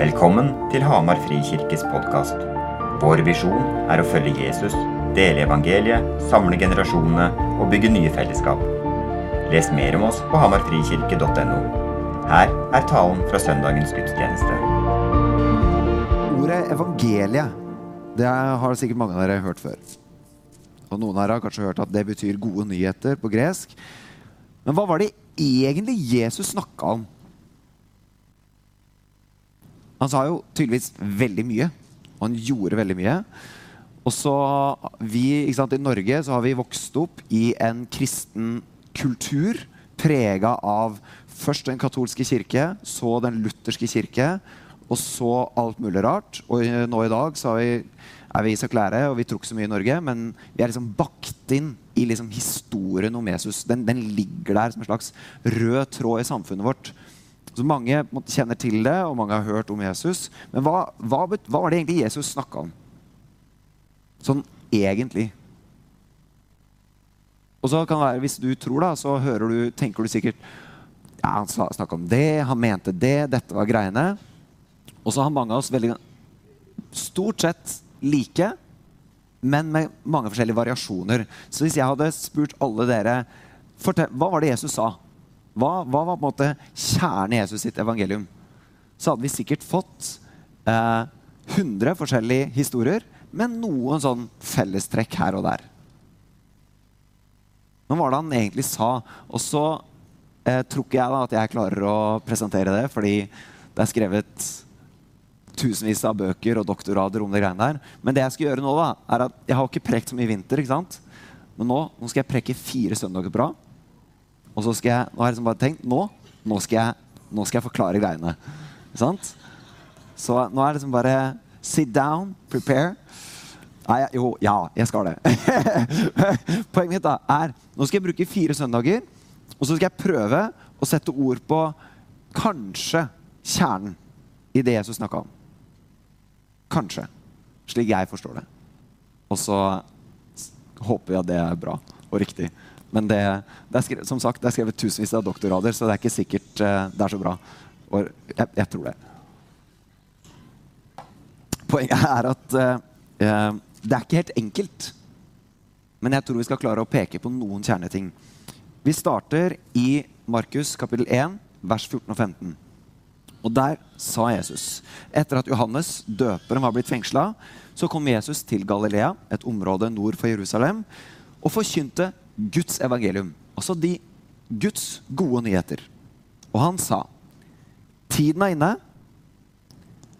Velkommen til Hamar Frikirkes podkast. Vår visjon er å følge Jesus, dele evangeliet, samle generasjonene og bygge nye fellesskap. Les mer om oss på hamarfrikirke.no. Her er talen fra søndagens gudstjeneste. Ordet evangeliet, det har sikkert mange av dere hørt før. Og noen av dere har kanskje hørt at det betyr gode nyheter på gresk. Men hva var det egentlig Jesus snakka om? Han sa jo tydeligvis veldig mye, og han gjorde veldig mye. Og så vi, ikke sant, I Norge så har vi vokst opp i en kristen kultur prega av først den katolske kirke, så den lutherske kirke, og så alt mulig rart. Og nå i dag så vi, er vi sekulære, og vi tror ikke så mye i Norge, men vi er liksom bakt inn i liksom historien om Jesus. Den, den ligger der som en slags rød tråd i samfunnet vårt. Så Mange kjenner til det, og mange har hørt om Jesus. Men hva, hva, hva var det egentlig Jesus snakka om? Sånn egentlig. Og så kan det være, Hvis du tror, da, så du, tenker du sikkert ja, han snakka om det, han mente det, dette var greiene. Og så har mange av oss veldig stort sett like, men med mange forskjellige variasjoner. Så hvis jeg hadde spurt alle dere fortell, hva var det Jesus sa, hva, hva, var på en måte kjernen i Jesus sitt evangelium, så hadde vi sikkert fått eh, 100 forskjellige historier, men noen sånn fellestrekk her og der. Men hva var det han egentlig sa? Og så eh, tror ikke jeg da at jeg klarer å presentere det, fordi det er skrevet tusenvis av bøker og doktorader om det greiene der. Men det jeg skal gjøre nå, da, er at jeg har ikke prekt så mye i vinter. ikke sant? Men nå, nå skal jeg preke fire søndager på rad. Og så skal jeg, nå har jeg liksom bare tenkt nå, nå, skal jeg, nå skal jeg forklare greiene. Sant? Så nå er det liksom bare sit down, prepare. Nei, jo, ja, jeg skal det. Poenget mitt da er nå skal jeg bruke fire søndager, og så skal jeg prøve å sette ord på kanskje kjernen i det Jesus snakka om. Kanskje. Slik jeg forstår det. Og så håper jeg at det er bra og riktig. Men det, det er skrevet, som sagt, det er skrevet tusenvis av doktorgrader, så det er ikke sikkert uh, det er så bra. Og jeg, jeg tror det. Poenget er at uh, det er ikke helt enkelt. Men jeg tror vi skal klare å peke på noen kjerneting. Vi starter i Markus kapittel 1, vers 14 og 15. Og der sa Jesus Etter at Johannes, døperen, var blitt fengsla, så kom Jesus til Galilea, et område nord for Jerusalem, og forkynte Guds evangelium. Altså de Guds gode nyheter. Og han sa, tiden er inne,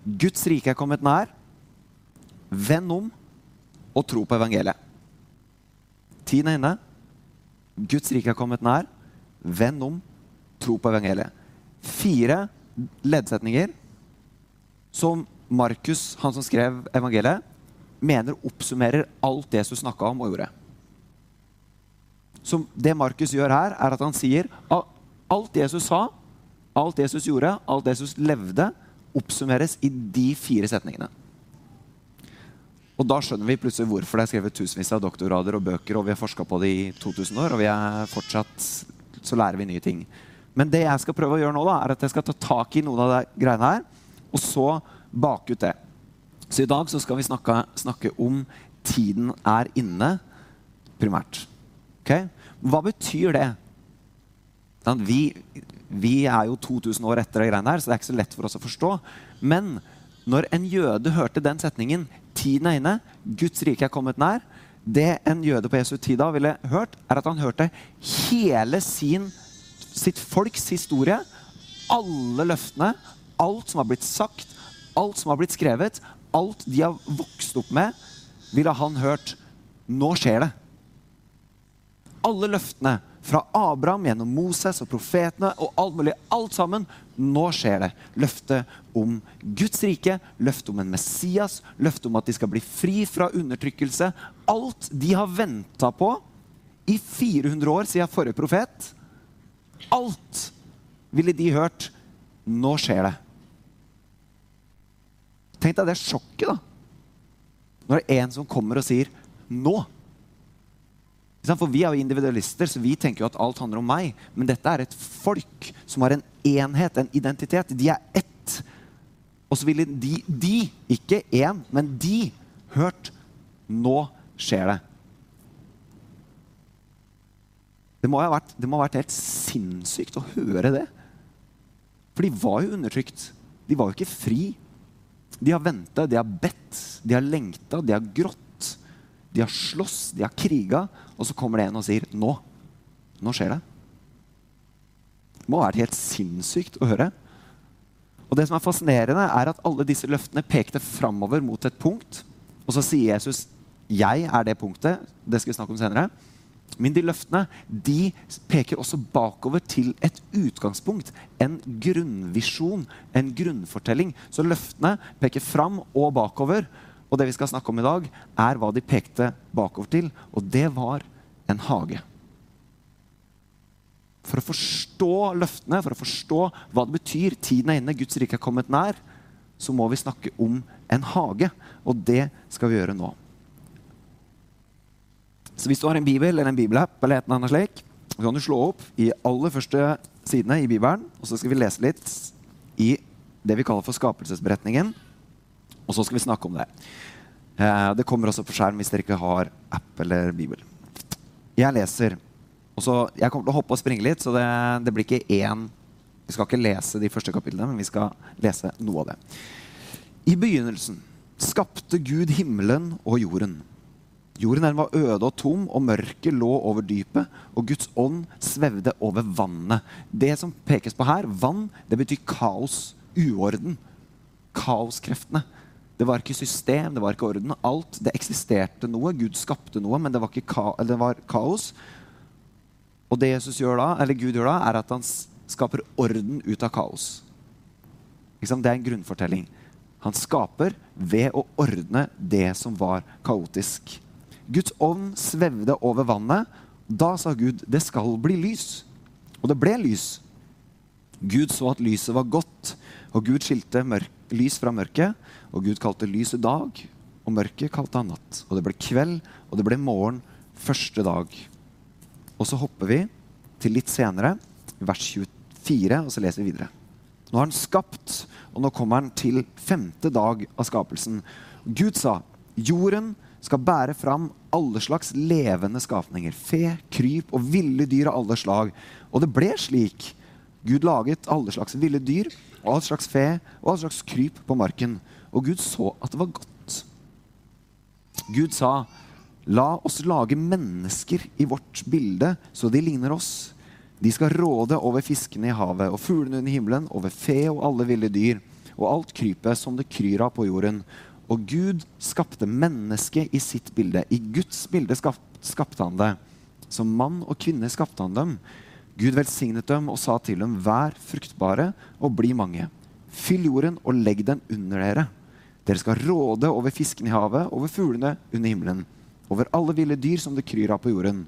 Guds rike er kommet nær. Vend om og tro på evangeliet. Tiden er inne. Guds rike er kommet nær. Vend om, tro på evangeliet. Fire leddsetninger som Markus, han som skrev evangeliet, mener oppsummerer alt Jesus snakka om og gjorde. Så det Markus gjør her, er at han sier at alt Jesus sa, alt Jesus gjorde, alt Jesus levde, oppsummeres i de fire setningene. Og da skjønner vi plutselig hvorfor det er skrevet tusenvis av doktorgrader og bøker, og vi har forska på det i 2000 år, og vi er fortsatt så lærer vi nye ting. Men det jeg skal prøve å gjøre nå, da, er at jeg skal ta tak i noen av de greiene her, og så bake ut det. Så i dag så skal vi snakke, snakke om tiden er inne, primært. Okay? Hva betyr det? Vi, vi, er jo 2000 år etter det greiene her, så det er ikke så lett for oss å forstå. Men når en jøde hørte den setningen Tiden er inne. Guds rike er kommet nær. Det en jøde på Jesu tid da ville hørt, er at han hørte hele sin, sitt folks historie. Alle løftene, alt som har blitt sagt, alt som har blitt skrevet, alt de har vokst opp med, ville han hørt. Nå skjer det. Alle løftene fra Abraham gjennom Moses og profetene og alt mulig. Alt sammen. Nå skjer det. Løftet om Guds rike, løftet om en Messias, løftet om at de skal bli fri fra undertrykkelse. Alt de har venta på i 400 år siden forrige profet. Alt ville de hørt. Nå skjer det. Tenk deg det sjokket, da. Når det er en som kommer og sier 'nå'. For Vi er jo individualister, så vi tenker jo at alt handler om meg. Men dette er et folk som har en enhet, en identitet. De er ett. Og så ville de, de ikke én, men de, hørt Nå skjer det. Det må, ha vært, det må ha vært helt sinnssykt å høre det. For de var jo undertrykt. De var jo ikke fri. De har venta, de har bedt, de har lengta, de har grått. De har slåss, de har kriga, og så kommer det en og sier nå. Nå skjer det. Det må ha vært helt sinnssykt å høre. Og det som er fascinerende, er at alle disse løftene pekte framover mot et punkt. Og så sier Jesus 'Jeg er det punktet'. Det skal vi snakke om senere. Men de løftene de peker også bakover til et utgangspunkt. En grunnvisjon, en grunnfortelling. Så løftene peker fram og bakover. Og det vi skal snakke om i dag, er hva de pekte bakover til. Og det var en hage. For å forstå løftene, for å forstå hva det betyr, tiden er inne, Guds rike er kommet nær, så må vi snakke om en hage. Og det skal vi gjøre nå. Så hvis du har en bibel eller en bibelapp, eller et eller annet slik, så kan du slå opp i aller første sidene i Bibelen, og så skal vi lese litt i det vi kaller for skapelsesberetningen. Og så skal vi snakke om det. Eh, det kommer også på skjerm hvis dere ikke har app eller bibel. Jeg leser. og så, Jeg kommer til å hoppe og springe litt, så det, det blir ikke én Vi skal ikke lese de første kapitlene, men vi skal lese noe av det. I begynnelsen skapte Gud himmelen og jorden. Jorden den var øde og tom, og mørket lå over dypet, og Guds ånd svevde over vannet. Det som pekes på her, vann, det betyr kaos, uorden. Kaoskreftene. Det var ikke system, det var ikke orden. Alt, Det eksisterte noe. Gud skapte noe, men det var, ka det var kaos. Og det Jesus gjør da, eller Gud gjør da, er at han skaper orden ut av kaos. Det er en grunnfortelling. Han skaper ved å ordne det som var kaotisk. Guds ånd svevde over vannet. Da sa Gud, 'Det skal bli lys'. Og det ble lys. Gud så at lyset var godt, og Gud skilte lys fra mørket. Og Gud kalte lyset dag, og mørket kalte han natt. Og det ble kveld, og det ble morgen første dag. Og så hopper vi til litt senere, vers 24, og så leser vi videre. Nå har han skapt, og nå kommer han til femte dag av skapelsen. Gud sa, jorden skal bære fram alle slags levende skapninger. Fe, kryp og ville dyr av alle slag. Og det ble slik. Gud laget alle slags ville dyr og all slags fe og all slags kryp på marken. Og Gud så at det var godt. Gud sa, la oss lage mennesker i vårt bilde, så de ligner oss. De skal råde over fiskene i havet og fuglene under himmelen, over fe og alle ville dyr, og alt krypet som det kryr av på jorden. Og Gud skapte mennesket i sitt bilde. I Guds bilde skapte han det. Som mann og kvinne skapte han dem. Gud velsignet dem og sa til dem, vær fruktbare og bli mange. Fyll jorden og legg den under dere. Dere skal råde over fiskene i havet, over fuglene under himmelen, over alle ville dyr som det kryr av på jorden.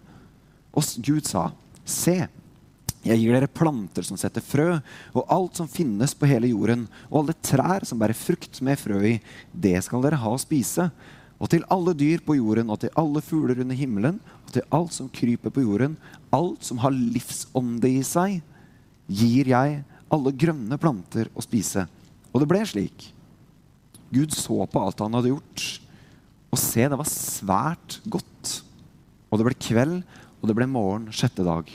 Og Gud sa, se, jeg gir dere planter som setter frø, og alt som finnes på hele jorden, og alle trær som bærer frukt med frø i, det skal dere ha å spise. Og til alle dyr på jorden, og til alle fugler under himmelen, og til alt som kryper på jorden, alt som har livsånde i seg, gir jeg alle grønne planter å spise. Og det ble slik. Gud så på alt han hadde gjort, og se, det var svært godt. Og det ble kveld, og det ble morgen sjette dag.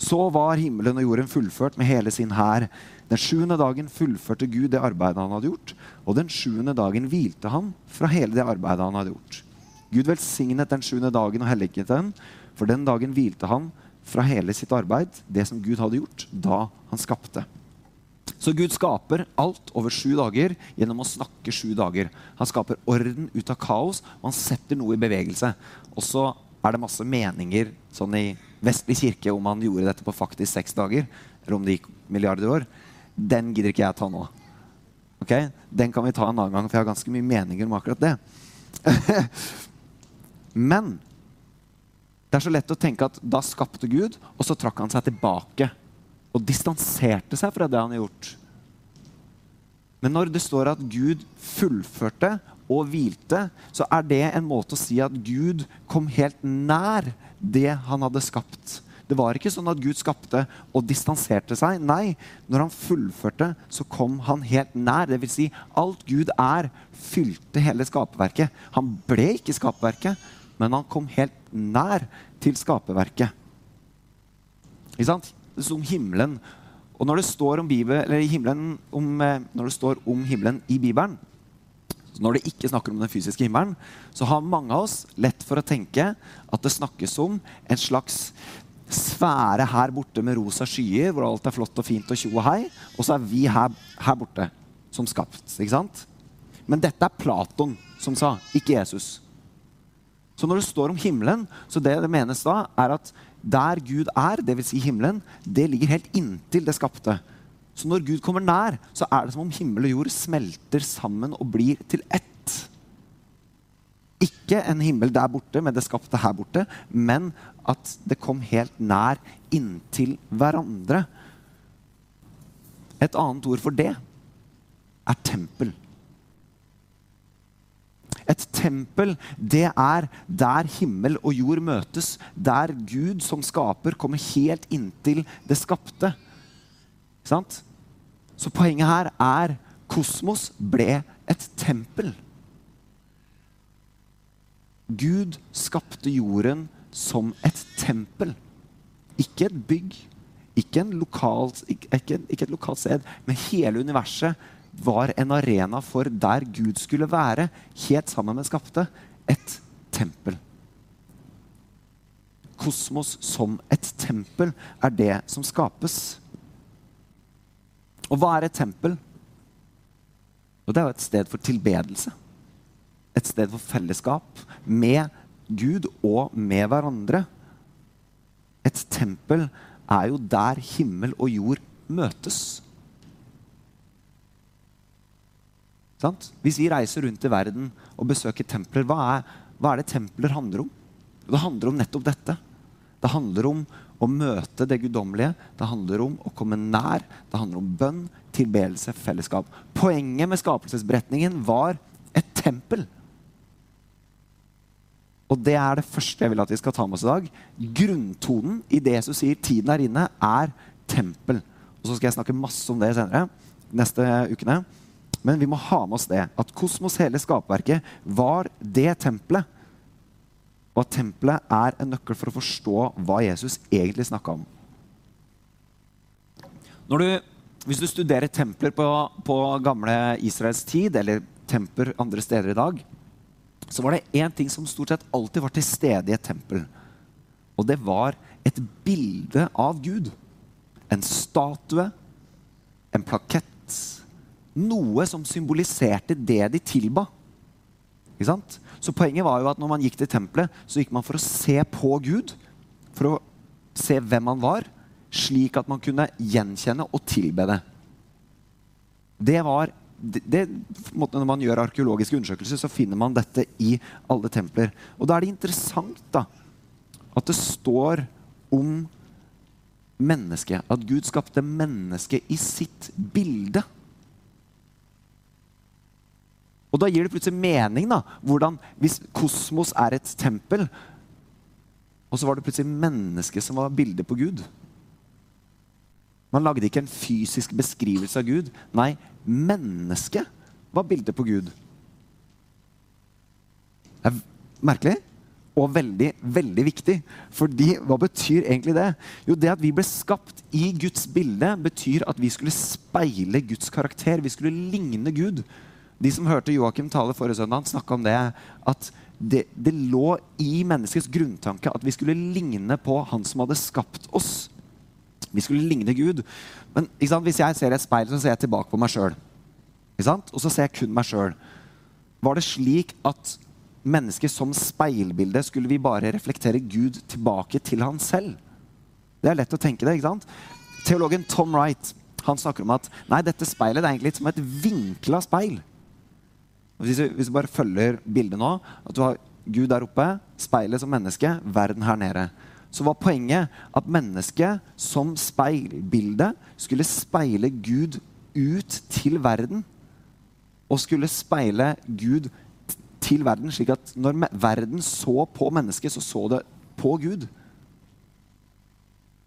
Så var himmelen og jorden fullført med hele sin hær. Den sjuende dagen fullførte Gud det arbeidet han hadde gjort, og den sjuende dagen hvilte han fra hele det arbeidet han hadde gjort. Gud velsignet den sjuende dagen og helliget den, for den dagen hvilte han fra hele sitt arbeid, det som Gud hadde gjort da han skapte. Så Gud skaper alt over sju dager gjennom å snakke sju dager. Han skaper orden ut av kaos, og han setter noe i bevegelse. Og så er det masse meninger sånn i vestlig kirke om han gjorde dette på faktisk seks dager, eller om det gikk milliarder år, den gidder ikke jeg ta nå. Ok? Den kan vi ta en annen gang, for jeg har ganske mye meninger om akkurat det. Men det er så lett å tenke at da skapte Gud, og så trakk han seg tilbake og distanserte seg fra det han har gjort. Men når det står at Gud fullførte og hvilte, så er det en måte å si at Gud kom helt nær det han hadde skapt. Det var ikke sånn at Gud skapte og distanserte seg. Nei, når han fullførte, så kom han helt nær. Det vil si, alt Gud er, fylte hele skaperverket. Han ble ikke skaperverket, men han kom helt nær til skaperverket. Ikke sant? Som himmelen. Og når det står om, Bibel, himmelen, om, eh, når det står om himmelen i Bibelen, når det ikke snakker om den fysiske himmelen, så har mange av oss lett for å tenke at det snakkes om en slags sfære her borte med rosa skyer, hvor alt er flott og fint og tjo og hei, og så er vi her, her borte som skapt. ikke sant? Men dette er Platon som sa, ikke Jesus. Så når det står om himmelen, så det det menes da, er at der Gud er, dvs. Si himmelen, det ligger helt inntil det skapte. Så når Gud kommer nær, så er det som om himmel og jord smelter sammen og blir til ett. Ikke en himmel der borte med det skapte her borte, men at det kom helt nær inntil hverandre. Et annet ord for det er tempel. Et tempel, det er der himmel og jord møtes. Der Gud som skaper kommer helt inntil det skapte. Sant? Så poenget her er kosmos ble et tempel. Gud skapte jorden som et tempel. Ikke et bygg, ikke, lokal, ikke, ikke, et lokalt sted, men hele universet var en arena for der Gud skulle være, helt sammen med skapte. Et tempel. Kosmos som et tempel er det som skapes. Og hva er et tempel? Og Det er jo et sted for tilbedelse. Et sted for fellesskap med Gud og med hverandre. Et tempel er jo der himmel og jord møtes. Sant? Hvis vi reiser rundt i verden og besøker templer, hva er, hva er det templer handler om? Det handler om nettopp dette. Det handler om å møte det guddommelige. Det handler om å komme nær. Det handler om bønn, tilbedelse, fellesskap. Poenget med skapelsesberetningen var et tempel. Og det er det første jeg vil at vi skal ta med oss i dag. Grunntonen i det Jesus sier 'tiden er inne', er tempel. Og så skal jeg snakke masse om det senere. neste ukene. Men vi må ha med oss det at kosmos, hele skapverket, var det tempelet og at tempelet er en nøkkel for å forstå hva Jesus egentlig snakka om. Du, hvis du studerer templer på, på, gamle Israels tid, eller templer andre steder i dag, så var det én ting som stort sett alltid var til stede i et tempel. Og det var et bilde av Gud. En statue, en plakett. Noe som symboliserte det de tilba. Ikke sant? Så poenget var jo at når man gikk til tempelet, så gikk man for å se på Gud. For å se hvem han var, slik at man kunne gjenkjenne og tilbe det. Det var det, Når man gjør arkeologiske undersøkelser, så finner man dette i alle templer. Og da er det interessant da, at det står om mennesket. At Gud skapte mennesket i sitt bilde. Og da gir det plutselig mening. da, hvordan, Hvis kosmos er et tempel, og så var det plutselig mennesket som var bildet på Gud. Man lagde ikke en fysisk beskrivelse av Gud. Nei, mennesket var bildet på Gud. Det er merkelig og veldig, veldig viktig. Fordi hva betyr egentlig det? Jo, det at vi ble skapt i Guds bilde, betyr at vi skulle speile Guds karakter. Vi skulle ligne Gud. De som hørte Joakim tale forrige søndag, snakka om det at det, det, lå i menneskets grunntanke at vi skulle ligne på han som hadde skapt oss. Vi skulle ligne Gud. Men hvis jeg ser et speil, så ser jeg tilbake på meg sjøl. Og så ser jeg kun meg sjøl. Var det slik at mennesket som speilbilde skulle vi bare reflektere Gud tilbake til han selv? Det er lett å tenke det. ikke sant? Teologen Tom Wright han snakker om at nei, dette speilet er egentlig litt som et vinkla speil. Hvis du, hvis du bare følger bildet nå, at du har Gud der oppe, speilet som menneske, verden her nede. Så var poenget at mennesket som speilbilde skulle speile Gud ut til verden. Og skulle speile Gud til verden, slik at når verden så på mennesket, så så det på Gud.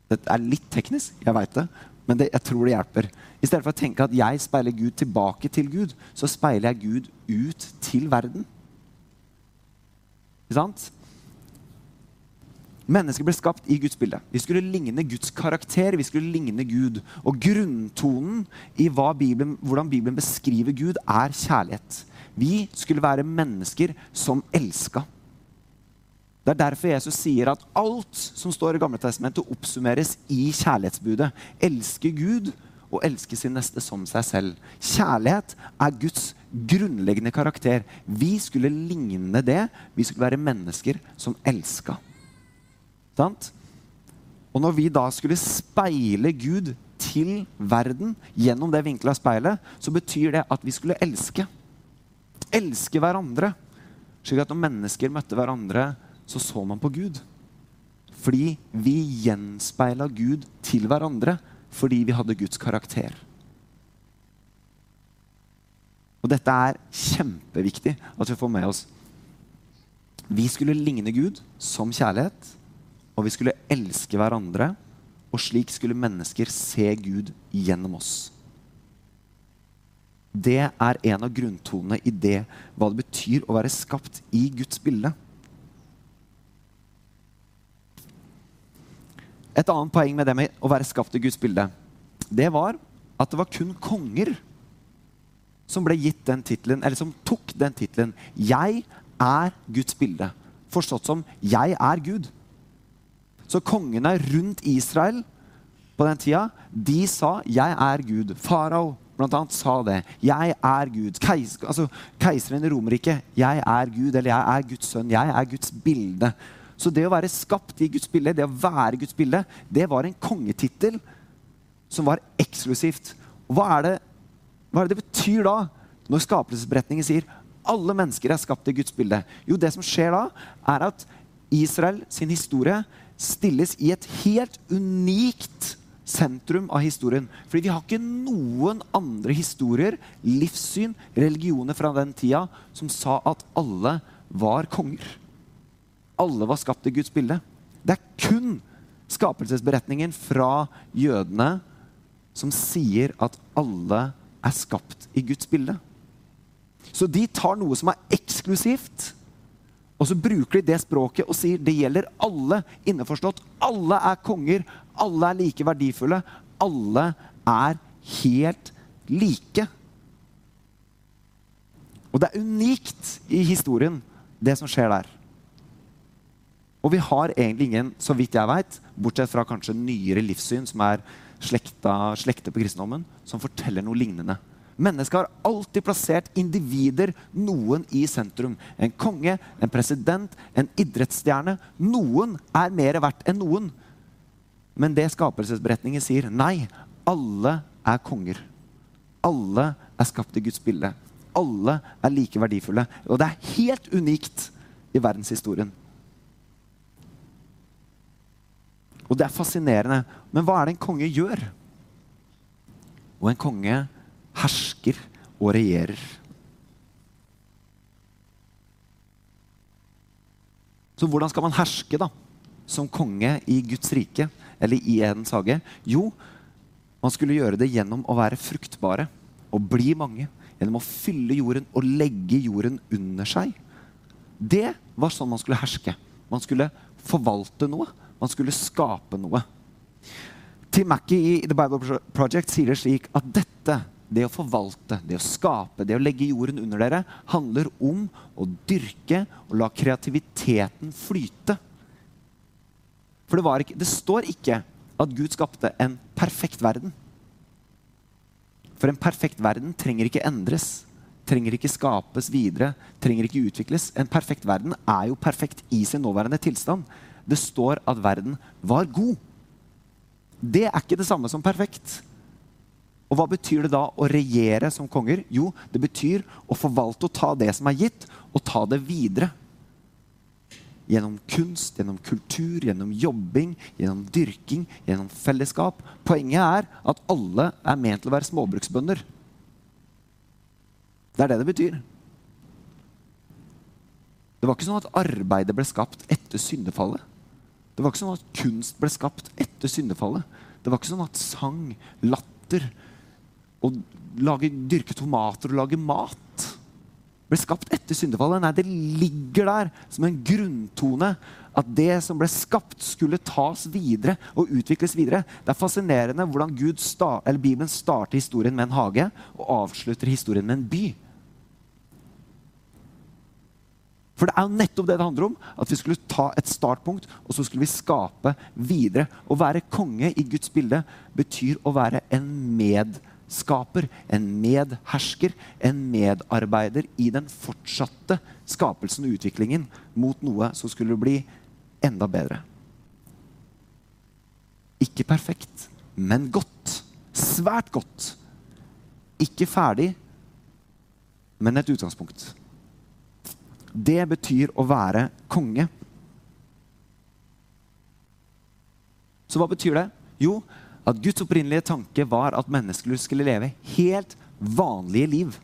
Det er litt teknisk, jeg veit det, men det, jeg tror det hjelper. I stedet for å tenke at jeg speiler Gud tilbake til Gud, så speiler jeg Gud ut til verden. Ikke sant? Mennesker ble skapt i Guds bilde. Vi skulle ligne Guds karakter. vi skulle ligne Gud. Og grunntonen i Bibelen, hvordan Bibelen beskriver Gud, er kjærlighet. Vi skulle være mennesker som elska. Det er derfor Jesus sier at alt som står i Gamle Testamentet, oppsummeres i kjærlighetsbudet. Elske Gud og elske sin neste som seg selv. Kjærlighet er Guds grunnleggende karakter. Vi skulle ligne det. Vi skulle være mennesker som elska. Sant? Og når vi da skulle speile Gud til verden gjennom det vinkla speilet, så betyr det at vi skulle elske. Elske hverandre. Slik at når mennesker møtte hverandre, så så man på Gud. Fordi vi gjenspeila Gud til hverandre fordi vi hadde Guds karakter. Og dette er kjempeviktig at vi får med oss. Vi skulle ligne Gud som kjærlighet og vi skulle elske hverandre. Og slik skulle mennesker se Gud gjennom oss. Det er en av grunntonene i det hva det betyr å være skapt i Guds bilde. Et annet poeng med det med å være skapt i Guds bilde, det var at det var kun konger som ble gitt den titlen, eller som tok den tittelen. Jeg er Guds bilde. Forstått som 'jeg er Gud'. Så kongene rundt Israel på den tida, de sa 'Jeg er Gud'. Farao blant annet sa det. 'Jeg er Gud'. Keis, altså, keiseren i Romerriket. 'Jeg er Gud', eller 'Jeg er Guds sønn'. Jeg er Guds bilde. Så det å være skapt i Guds bilde, det å være Guds bilde, det var en kongetittel som var eksklusivt. Og hva er det, hva er det det betyr da, når skapelsesberetningen sier alle mennesker er skapt i Guds bilde? Jo, det som skjer da, er at Israel sin historie stilles i et helt unikt sentrum av historien. Fordi vi har ikke noen andre historier, livssyn, religioner fra den tida som sa at alle var konger. Alle var skapt i Guds bilde. Det er kun skapelsesberetningen fra jødene som sier at alle er skapt i Guds bilde. Så de tar noe som er eksklusivt, og så bruker de det språket og sier det gjelder alle. Innforstått. Alle er konger. Alle er like verdifulle. Alle er helt like. Og det er unikt i historien, det som skjer der. Og vi har egentlig ingen, så vidt jeg vet, bortsett fra kanskje nyere livssyn, som er slekta, slekter på kristendommen, som forteller noe lignende. Mennesket har alltid plassert individer, noen i sentrum. En konge, en president, en idrettsstjerne. Noen er mer verdt enn noen. Men det skapelsesberetningen sier, nei, alle er konger. Alle er skapt i Guds bilde. Alle er like verdifulle. Og det er helt unikt i verdenshistorien. Og det er fascinerende. Men hva er det en konge gjør? Og en konge hersker og regjerer. Så hvordan skal man herske da, som konge i Guds rike eller i Edens hage? Jo, man skulle gjøre det gjennom å være fruktbare og bli mange. Gjennom å fylle jorden og legge jorden under seg. Det var sånn man skulle herske. Man skulle forvalte noe. Man skulle skape noe. Tim Mackey i The Bible Project sier det slik at dette det å forvalte, det å skape, det å legge jorden under dere, handler om å dyrke og la kreativiteten flyte. For det, ikke, det står ikke at Gud skapte en perfekt verden. For en perfekt verden trenger ikke endres, trenger ikke skapes videre, trenger ikke utvikles. En perfekt verden er jo perfekt i sin nåværende tilstand. Det står at verden var god. Det er ikke det samme som perfekt. Og hva betyr det da å regjere som konger? Jo, det betyr å forvalte og ta det som er gitt, og ta det videre. Gjennom kunst, gjennom kultur, gjennom jobbing, gjennom dyrking, gjennom fellesskap. Poenget er at alle er ment til å være småbruksbønder. Det er det det betyr. Det var ikke sånn at arbeidet ble skapt etter syndefallet. Det var ikke sånn at kunst ble skapt etter syndefallet. Det var ikke sånn at sang, latter og lage, dyrke tomater og lage mat ble skapt etter syndefallet. Nei, det ligger der som en grunntone at det som ble skapt, skulle tas videre og utvikles videre. Det er fascinerende hvordan start, Bibelen starter historien med en hage og avslutter historien med en by. For det er jo nettopp det det handler om. At vi skulle ta et startpunkt, og så skulle vi skape videre. Å være konge i Guds bilde betyr å være en medskaper, en medhersker, en medarbeider i den fortsatte skapelsen og utviklingen mot noe som skulle bli enda bedre. Ikke perfekt, men godt. Svært godt. Ikke ferdig, men et utgangspunkt. Det betyr å være konge. Så hva betyr det? Jo, at Guds opprinnelige tanke var at mennesker skulle leve helt vanlige liv.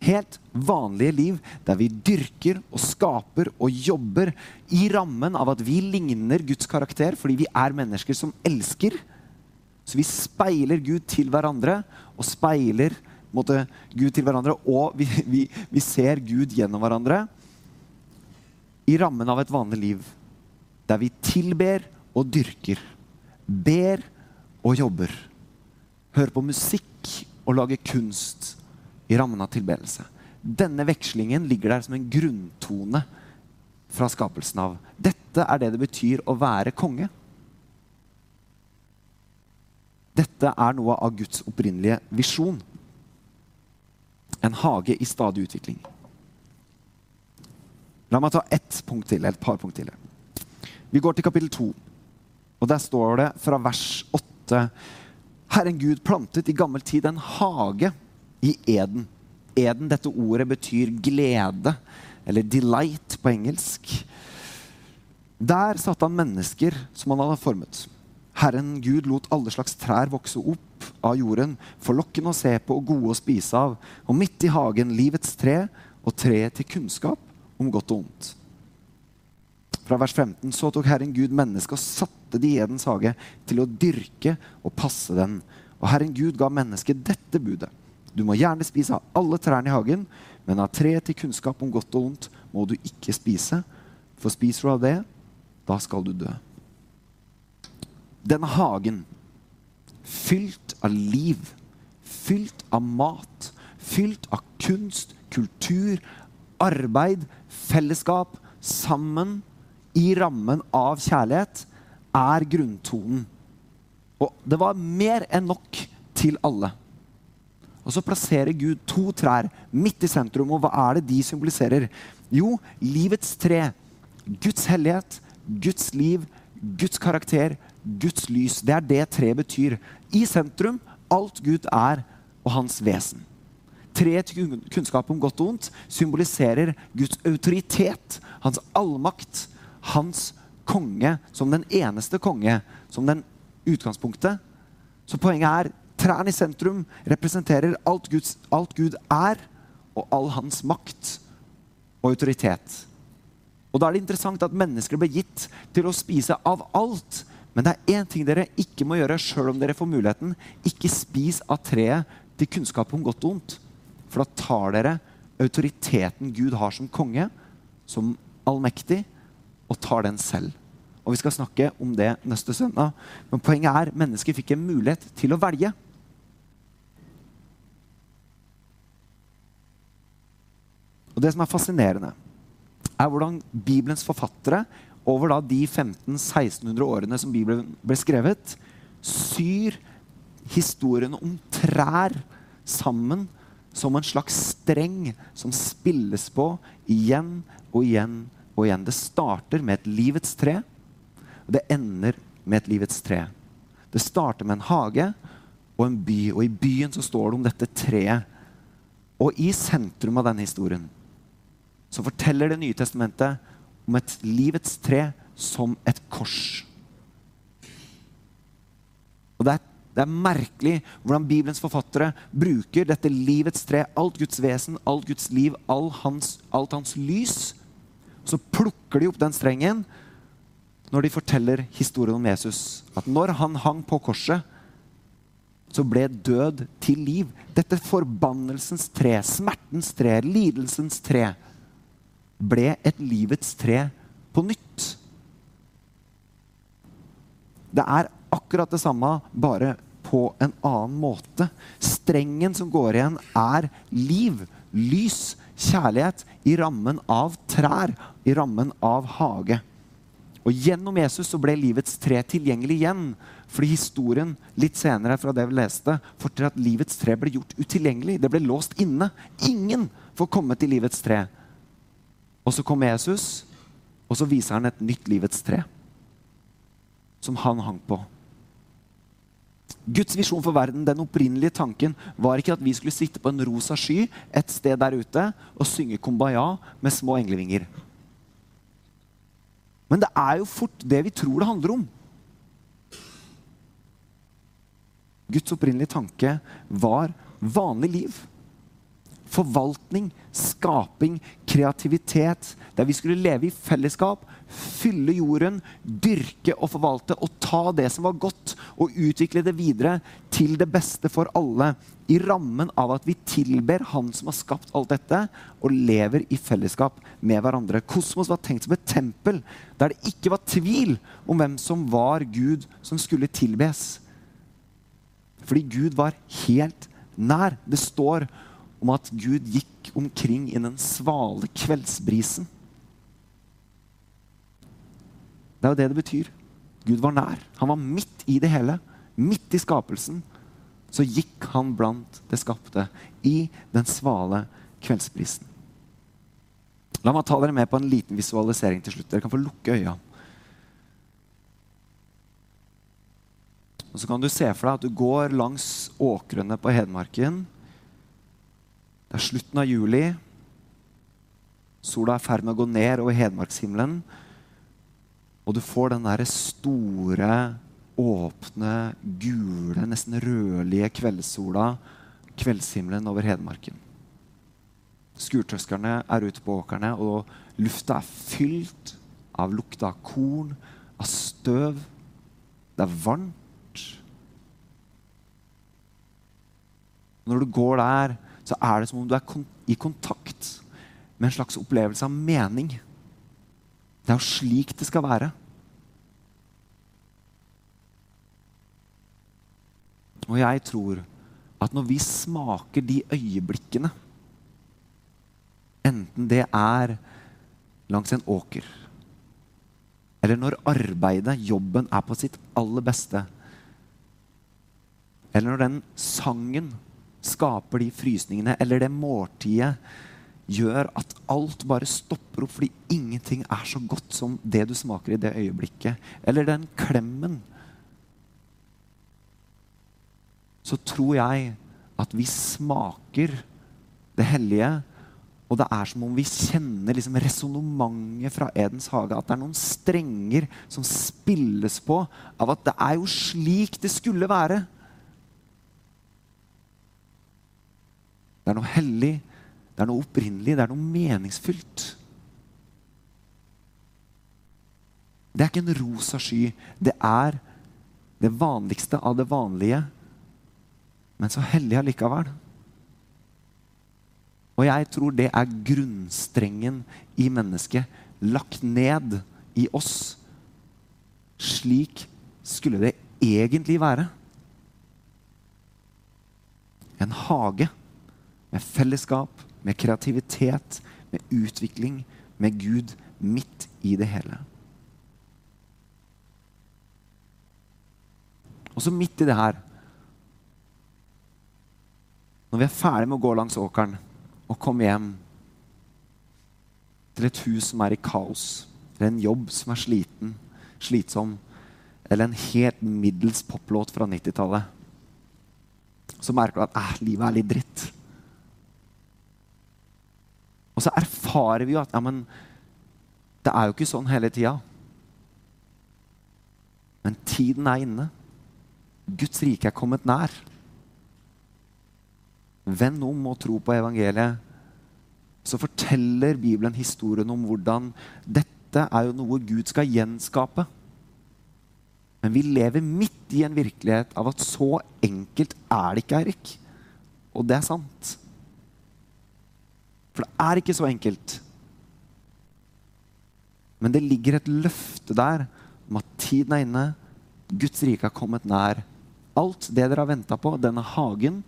Helt vanlige liv der vi dyrker og skaper og jobber i rammen av at vi ligner Guds karakter fordi vi er mennesker som elsker. Så vi speiler Gud til hverandre og speiler måte, Gud til hverandre, og vi, vi, vi ser Gud gjennom hverandre i rammen av et vanlig liv. Der vi tilber og dyrker. Ber og jobber. Hører på musikk og lager kunst i rammen av tilbedelse. Denne vekslingen ligger der som en grunntone fra skapelsen av. Dette er det det betyr å være konge. Dette er noe av Guds opprinnelige visjon. En hage i stadig utvikling. La meg ta ett punkt til, et par punkt til. Vi går til kapittel to. Og Der står det fra vers 8 Herren Gud plantet i gammel tid en hage i Eden. Eden, dette ordet betyr glede, eller delight på engelsk. Der satte han mennesker som han hadde formet. Herren Gud lot alle slags trær vokse opp av jorden, forlokkende å se på og gode å spise av. Og midt i hagen livets tre og treet til kunnskap om godt og ondt. Fra vers 15 så tok Herren Gud mennesket og satte det i Edens hage til å dyrke og passe den. Og Herren Gud ga mennesket dette budet. Du må gjerne spise av alle trærne i hagen, men av treet til kunnskap om godt og ondt må du ikke spise. For spiser du av det, da skal du dø. Denne hagen, fylt av liv, fylt av mat, fylt av kunst, kultur, arbeid, fellesskap, sammen i rammen av kjærlighet, er grunntonen. Og det var mer enn nok til alle. Og så plasserer Gud to trær midt i sentrum, og hva er det de symboliserer? Jo, livets tre. Guds hellighet, Guds liv, Guds karakter, Guds lys. Det er det treet betyr. I sentrum alt Gud er, og hans vesen. Treet til kunnskap om godt og ondt symboliserer Guds autoritet, hans allmakt, hans konge som den eneste konge, som den utgangspunktet. Så poenget er trærne i sentrum representerer alt, Guds, alt Gud er, og all hans makt og autoritet. Og Da er det interessant at mennesker ble gitt til å spise av alt. Men det er én ting dere ikke må gjøre sjøl om dere får muligheten. Ikke spis av treet til kunnskap om godt og ondt. For da tar dere autoriteten Gud har som konge, som allmektig, og tar den selv. Og Vi skal snakke om det neste søndag. Men poenget er mennesket fikk en mulighet til å velge. Og Det som er fascinerende, er hvordan Bibelens forfattere over de 1500-1600 årene som Bibelen ble skrevet, syr historiene om trær sammen som en slags streng som spilles på igjen og igjen og igjen. Det starter med et livets tre, og det ender med et livets tre. Det starter med en hage og en by, og i byen så står det om dette treet. Og i sentrum av denne historien så forteller Det nye testamentet om et livets tre som et kors. Og det er, det er, merkelig hvordan Bibelens forfattere bruker dette livets tre, alt Guds vesen, alt Guds liv, all hans, alt hans lys, så plukker de opp den strengen når de forteller historien om Jesus. At når han hang på korset, så ble død til liv. Dette forbannelsens tre, smertens tre, lidelsens tre, ble et livets tre på nytt. Det er akkurat det samme, bare på en annen måte. Strengen som går igjen, er liv, lys, kjærlighet i rammen av trær, i rammen av hage. Og Gjennom Jesus så ble livets tre tilgjengelig igjen. Fordi historien litt senere fra det vi leste, forteller at livets tre ble gjort utilgjengelig. Det ble låst inne. Ingen får komme til livets tre. Og så kommer Jesus, og så viser han et nytt livets tre. Som han hang på. Guds visjon for verden, den opprinnelige tanken, var ikke at vi skulle sitte på en rosa sky et sted der ute og synge kumbaya med små englevinger. Men det er jo fort det vi tror det handler om. Guds opprinnelige tanke var vanlig liv. Forvaltning, skaping, kreativitet. Der vi skulle leve i fellesskap, fylle jorden, dyrke og forvalte og ta det som var godt, og utvikle det videre til det beste for alle. I rammen av at vi tilber Han som har skapt alt dette, og lever i fellesskap med hverandre. Kosmos var tenkt som et tempel der det ikke var tvil om hvem som var Gud som skulle tilbes. Fordi Gud var helt nær. Det står om at Gud gikk omkring i den svale kveldsbrisen. Det er jo det det betyr. Gud var nær. Han var midt i det hele. Midt i skapelsen. Så gikk han blant det skapte i den svale kveldsbrisen. La meg ta dere med på en liten visualisering til slutt. Dere kan få lukke øya. Og Så kan du se for deg at du går langs åkrene på Hedmarken. Det er slutten av juli. Sola er i ferd med å gå ned over hedmarkshimmelen. Og du får den derre store, åpne, gule, nesten rødlige kveldssola, kveldshimmelen over Hedmarken. Skurtrøskerne er ute på åkrene, og lufta er fylt av lukta av korn, av støv. Det er varmt. Når du går der, så er det som om du er i kontakt med en slags opplevelse av mening. Det er jo slik det skal være. Og jeg tror at når vi smaker de øyeblikkene, enten det er langs en åker, eller når arbeidet, jobben, er på sitt aller beste, eller når den sangen skaper de frysningene, eller det måltidet gjør at alt bare stopper opp fordi ingenting er så godt som det du smaker i det øyeblikket. Eller den klemmen. Så tror jeg at vi smaker det hellige. Og det er som om vi kjenner liksom resonnementet fra Edens hage. At det er noen strenger som spilles på av at det er jo slik det skulle være. Det er noe hellig, det er noe opprinnelig, det er noe meningsfylt. Det er ikke en rosa sky. Det er det vanligste av det vanlige, men så hellig allikevel. Og jeg tror det er grunnstrengen i mennesket, lagt ned i oss. Slik skulle det egentlig være. En hage med fellesskap, med kreativitet, med utvikling, med Gud midt i det hele. Og så midt i det her Når vi er ferdig med å gå langs åkeren og komme hjem til et hus som er i kaos, eller en jobb som er sliten, slitsom, eller en helt middels poplåt fra 90-tallet, så merker du at livet er litt dritt. Og så erfarer vi jo at ja, men, det er jo ikke sånn hele tida. Men tiden er inne. Guds rike er kommet nær. Vend om og tro på evangeliet. så forteller Bibelen historien om hvordan dette er jo noe Gud skal gjenskape. Men vi lever midt i en virkelighet av at så enkelt er det ikke, Eirik. Og det er sant. For det er ikke så enkelt. Men det ligger et løfte der om at tiden er inne, Guds rike har kommet nær. Alt det dere har venta på, denne hagen,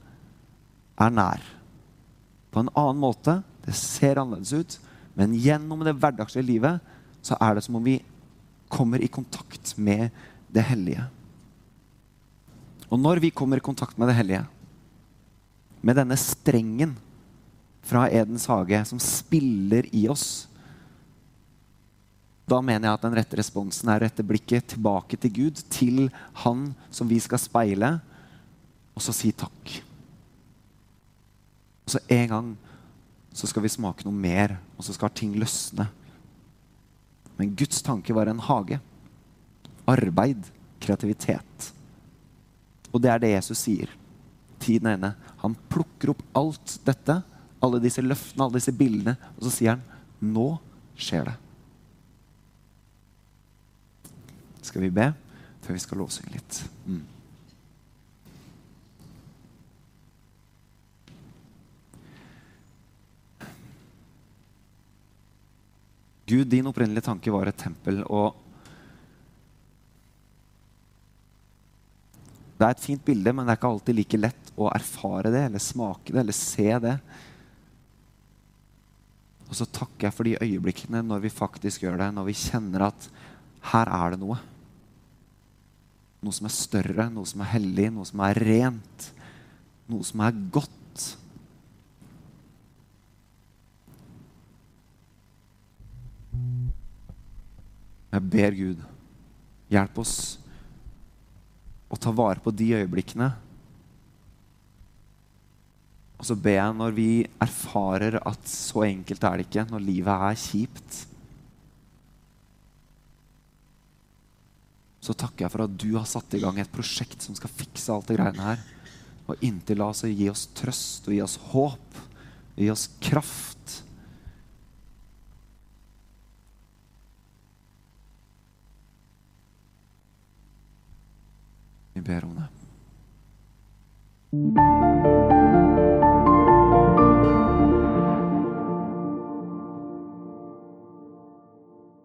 er nær. På en annen måte. Det ser annerledes ut. Men gjennom det hverdagslige livet så er det som om vi kommer i kontakt med det hellige. Og når vi kommer i kontakt med det hellige, med denne strengen fra Edens hage som spiller i oss, da mener jeg at den rette responsen er å rette blikket tilbake til Gud, til Han som vi skal speile, og så si takk. Og så en gang så skal vi smake noe mer, og så skal ting løsne. Men Guds tanke var en hage. Arbeid, kreativitet. Og det er det Jesus sier. Tiden er inne. Han plukker opp alt dette, alle disse løftene, alle disse bildene, og så sier han nå skjer det. Skal vi be før vi skal lovsynge litt? Mm. Gud, din opprinnelige tanke var et tempel. og Det er et fint bilde, men det er ikke alltid like lett å erfare det, eller smake det, eller se det. Og så takker jeg for de øyeblikkene når vi faktisk gjør det, når vi kjenner at her er det noe. Noe som er større, noe som er hellig, noe som er rent. Noe som er godt. Jeg ber Gud, hjelp oss å ta vare på de øyeblikkene. Og så ber jeg når vi erfarer at så enkelt er det ikke, når livet er kjipt. Så takker jeg for at du har satt i gang et prosjekt som skal fikse alt det greiene her. Og inntil la oss gi oss trøst og gi oss håp, gi oss kraft. Vi ber om det.